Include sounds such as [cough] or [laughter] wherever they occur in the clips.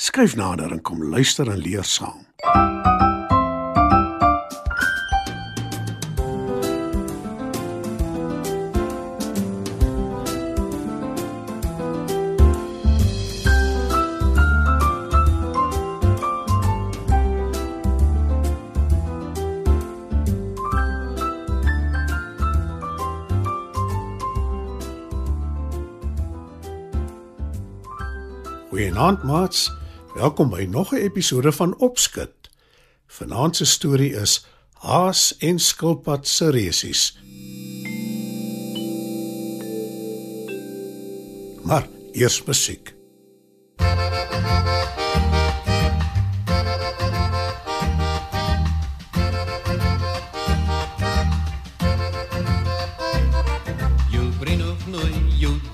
Skuif nader en kom luister en leer saam. Goeienaand maats. Welkom by nog 'n episode van Opskud. Vanaand se storie is Haas en skilpad se resies. Maar eers musiek.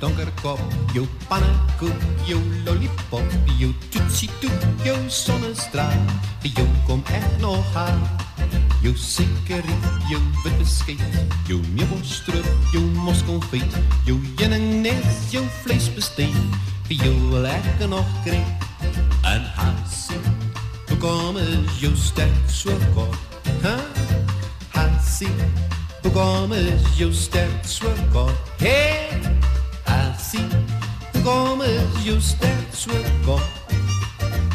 Jou donker kop, jou pannekoek, jou lollipop, jou toetsie toet, jou sonnestraal, jou kom ek nog aan. Jou suikerie, jou wit beskei, jou meubelstroop, jou moskonfyt, jou heuningnes, jou vleisbestei, vir jou wil ek nog kry. En hasie, hoe kom is jou stem so kort? Huh? Hasie, hoe kom is jou stem so kort? Hey, hasie, hoe kom is jou stem so kort?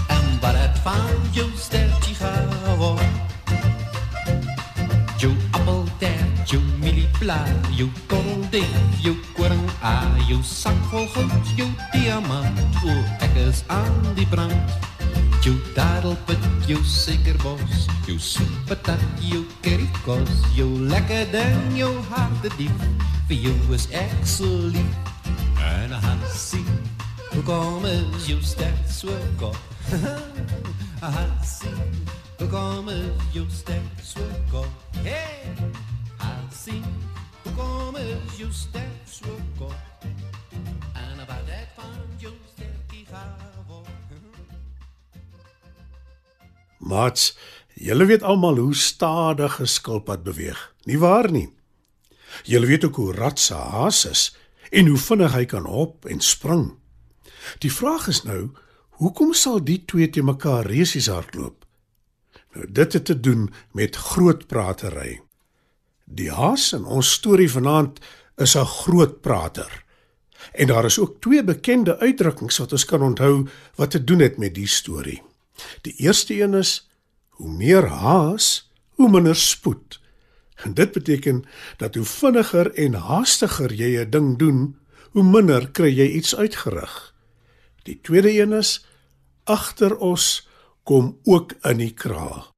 En wat het van jou stemtje geworden? Jou appeltaart, jou mielieblaar, jou korreldeeg, jou koring A, jou sak vol goud, jou diamant, o, ek is aan die brand. Jou dadelpit, jou suikerbos, jou soepatat, jou currykos, jou lekker ding, jou harte diep, vir jou is ek so lief. [laughs] En Hansie, hoe kom is jou stem so kort? Hansie, hoe kom is [laughs] jou stem so kort? Hey, Hansie, hoe kom is jou stem so kort? En wat ek van jou stemkie geword? Maats, julle weet almal hoe stadig 'n skilpad beweeg. Nie waar nie? Julle weet ook hoe ratse haas is en hoe vinnig hy kan hop en spring. Die vraag is nou, hoekom sal die twee te mekaar resies hardloop? Nou dit het te doen met groot pratery. Die haas in ons storie vanaand is 'n groot prater. En daar is ook twee bekende uitdrukkings wat ons kan onthou wat te doen het met die storie. Die eerste een is hoe meer haas, hoe minder spoed. En dit beteken dat hoe vinniger en haastiger jy 'n ding doen, hoe minder kry jy iets uitgerig. Die tweede een is agter ons kom ook in die kraal.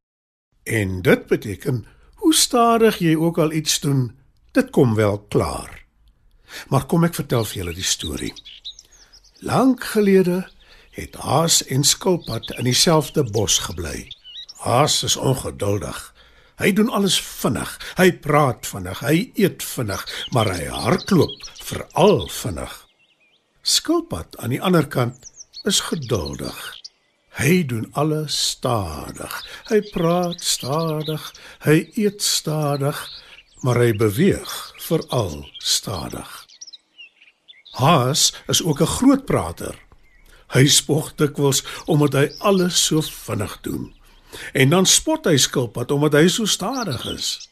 En dit beteken hoe stadig jy ook al iets doen, dit kom wel klaar. Maar kom ek vertel vir julle die storie. Lank gelede het Haas en Skilpad in dieselfde bos gebly. Haas is ongeduldig. Hy doen alles vinnig. Hy praat vinnig, hy eet vinnig, maar hy hardloop veral vinnig. Skilpad aan die ander kant is geduldig. Hy doen alles stadig. Hy praat stadig, hy eet stadig, maar hy beweeg veral stadig. Haas is ook 'n groot prater. Hy spog dikwels omdat hy alles so vinnig doen. En dan spot hy skilpad omdat hy so stadig is.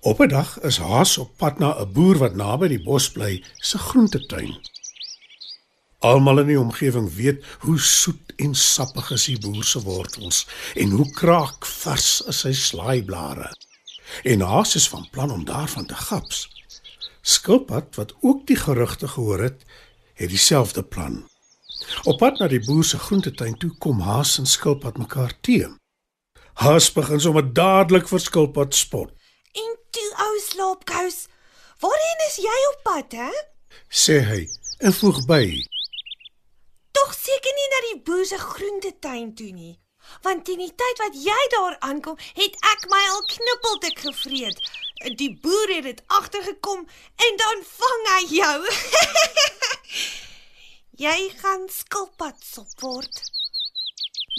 Op 'n dag is Haas op pad na 'n boer wat naby die bos bly, se groentetuin. Almal in die omgewing weet hoe soet en sappig is die boer se wortels en hoe kraak vars is sy slaaiblare. En Haas is van plan om daarvan te gaps. Skilpad wat ook die gerugte gehoor het, het dieselfde plan. Op pad na die boer se groentetuin toe kom Haas en Skilpad mekaar teë. Haas begin sommer dadelik vir Skilpad spot. En toe ou slaapkous, waarheen is jy op pad, hè? Sê hy en voeg by: Tog seker nie na die boer se groentetuin toe nie. Want teen die tyd wat jy daar aankom, het ek my al knippeldik gevreet. Die boer het dit agtergekom en dan vang hy jou. [laughs] jy gaan skilpad sop word.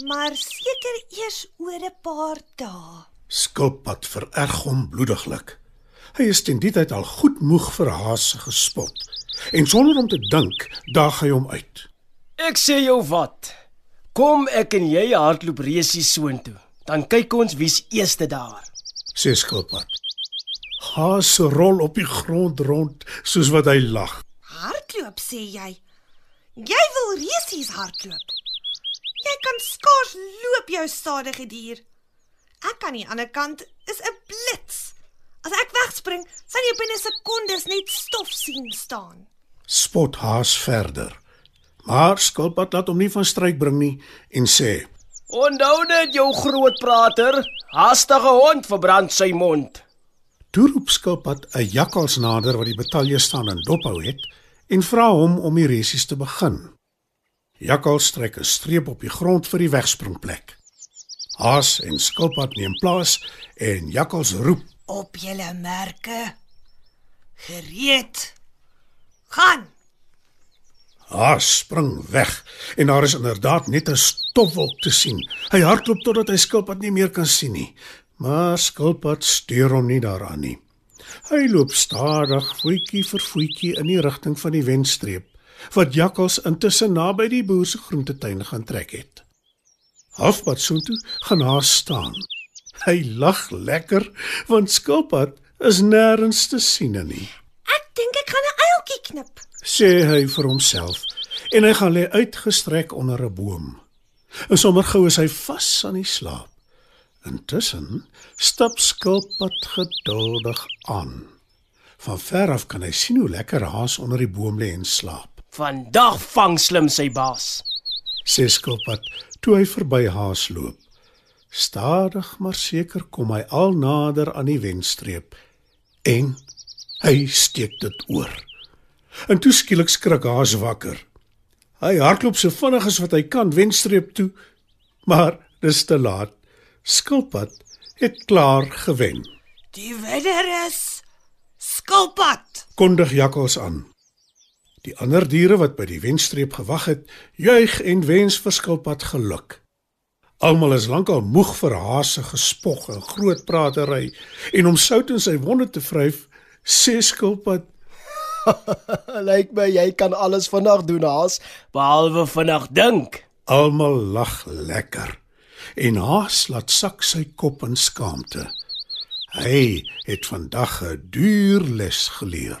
Maar seker eers oor 'n paar dae. Skilpad vererg hom bloediglik. Hy is teen die tyd al goed moeg vir Haas se gespot. En sonder om te dink, daag hy hom uit. Ek sê jou wat. Kom ek en jy hardloop reusie soontoe. Dan kyk ons wie's eerste daar. sê skilpad. Haas rol op die grond rond soos wat hy lag. Hardloop sê jy. Jy wil resies hardloop. Jy kan skaars loop jou stadige dier. Ek aan die ander kant is 'n blits. As ek wegspring, sal jy binne sekondes net stof sien staan. Spot Haas verder. Maar skilpad laat hom nie van stryk bring nie en sê: Onthou net jou groot prater. Haastige hond verbrand sy mond. Toe roep skilpad 'n jakkals nader wat die betalje staan en dophou het en vra hom om die resies te begin. Jakkals trek 'n streep op die grond vir die wegspringplek. Haas en skilpad neem plaas en jakkals roep Op julle merke. Gereed. Gaan. Haas spring weg en daar is inderdaad net 'n stofwolk te sien. Hy hardloop totdat hy skilpad nie meer kan sien nie. Maar skilpad steur hom nie daaraan nie. Hy loop stadig, voetjie vir voetjie in die rigting van die wenstreep wat jakkals intussen naby die boer se groentetuin gaan trek het. Halfpad soontoe gaan Haas staan. Hy lag lekker want skilpad is nêrens te sien nie. Ek dink ek gaan 'n uiltjie knip. sê hy vir homself en hy gaan lê uitgestrek onder 'n boom. En sommer gou is hy vas aan die slaap. Intussen stap skilpad geduldig aan. Van ver af kan hy sien hoe lekker haas onder die boom lê en slaap. Vandag vang slim sy baas. Sê skilpad toe hy verby haas loop. Stadig maar seker kom hy al nader aan die wenstreep en hy steek dit oor. En toe skielik skrik haas wakker. Hy hardloop so vinnig as wat hy kan wenstreep toe, maar dis te laat. Skilpad het klaar gewen. Die wedder is skulpad. Kondig jakkals aan. Die ander diere wat by die wenstreep gewag het, juig en wens vir skilpad geluk. Almal is lankal moeg vir haas se gespog en groot pratery en om sout in sy wonde te vryf, sê skilpad [laughs] Lyk my jy kan alles vinnig doen, haas, behalwe vinnig dink. Almal lag lekker. En Haas laat sak sy kop in skaamte. Hy het vandag 'n duur les geleer.